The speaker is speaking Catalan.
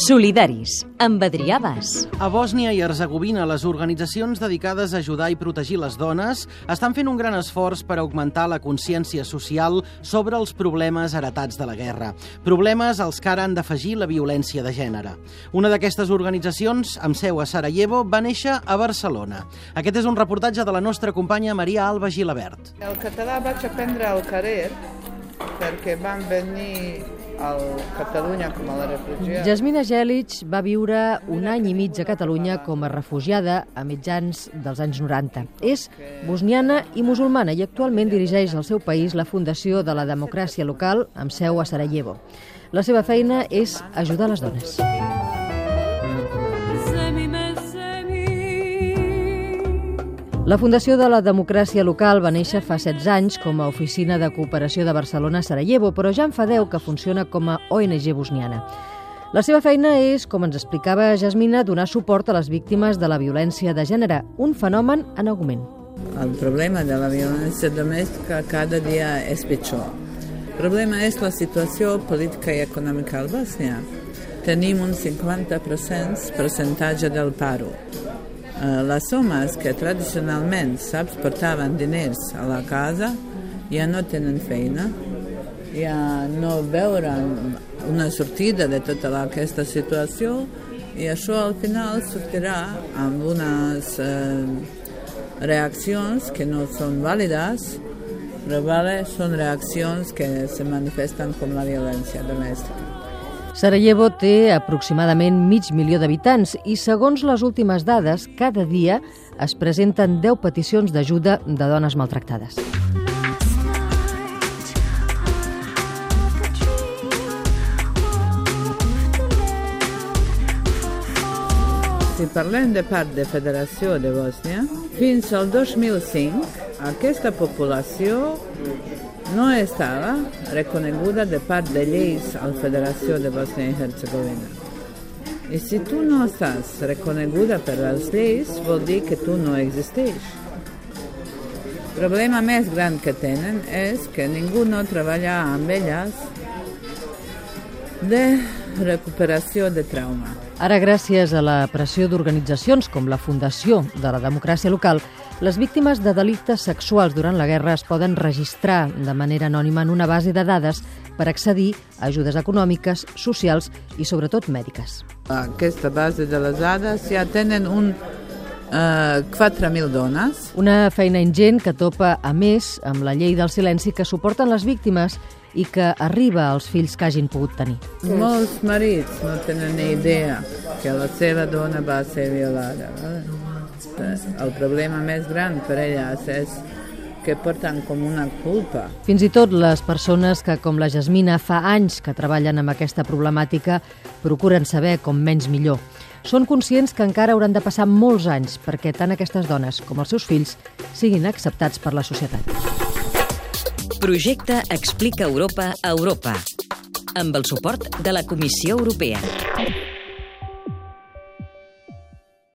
Solidaris, amb Adrià Bas. A Bòsnia i Herzegovina, les organitzacions dedicades a ajudar i protegir les dones estan fent un gran esforç per augmentar la consciència social sobre els problemes heretats de la guerra. Problemes als que ara han d'afegir la violència de gènere. Una d'aquestes organitzacions, amb seu a Sarajevo, va néixer a Barcelona. Aquest és un reportatge de la nostra companya Maria Alba Gilabert. El català vaig aprendre al carrer perquè van venir a Catalunya com a refugiats. Jasmina Gelic va viure un any i mig a Catalunya com a refugiada a mitjans dels anys 90. És bosniana i musulmana i actualment dirigeix al seu país la Fundació de la Democràcia Local amb seu a Sarajevo. La seva feina és ajudar les dones. La Fundació de la Democràcia Local va néixer fa 16 anys com a oficina de cooperació de Barcelona a Sarajevo, però ja en fa 10 que funciona com a ONG bosniana. La seva feina és, com ens explicava Jasmina, donar suport a les víctimes de la violència de gènere, un fenomen en augment. El problema de la violència domèstica cada dia és pitjor. El problema és la situació política i econòmica al Bòsnia. Tenim un 50% percentatge del paro. Eh, les homes que tradicionalment, saps, portaven diners a la casa ja no tenen feina, ja no veuran una sortida de tota aquesta situació i això al final sortirà amb unes eh, reaccions que no són vàlides, però vale, són reaccions que se manifesten com la violència domèstica. Sarajevo té aproximadament mig milió d'habitants i, segons les últimes dades, cada dia es presenten 10 peticions d'ajuda de dones maltractades. Si parlem de part de Federació de Bòsnia, fins al 2005 aquesta població no estava reconeguda de part de lleis a la Federació de Bòsnia i Herzegovina. I si tu no estàs reconeguda per les lleis, vol dir que tu no existeix. El problema més gran que tenen és que ningú no treballa amb elles de recuperació de trauma. Ara, gràcies a la pressió d'organitzacions com la Fundació de la Democràcia Local, les víctimes de delictes sexuals durant la guerra es poden registrar de manera anònima en una base de dades per accedir a ajudes econòmiques, socials i sobretot mèdiques. Aquesta base de les dades ja tenen un uh, 4.000 dones. Una feina ingent que topa, a més, amb la llei del silenci que suporten les víctimes i que arriba als fills que hagin pogut tenir. Molts marits no tenen ni idea que la seva dona va ser violada. El problema més gran per elles és que porten com una culpa. Fins i tot les persones que, com la Jasmina, fa anys que treballen amb aquesta problemàtica, procuren saber com menys millor. Són conscients que encara hauran de passar molts anys perquè tant aquestes dones com els seus fills siguin acceptats per la societat. Projecte Explica Europa a Europa amb el suport de la Comissió Europea.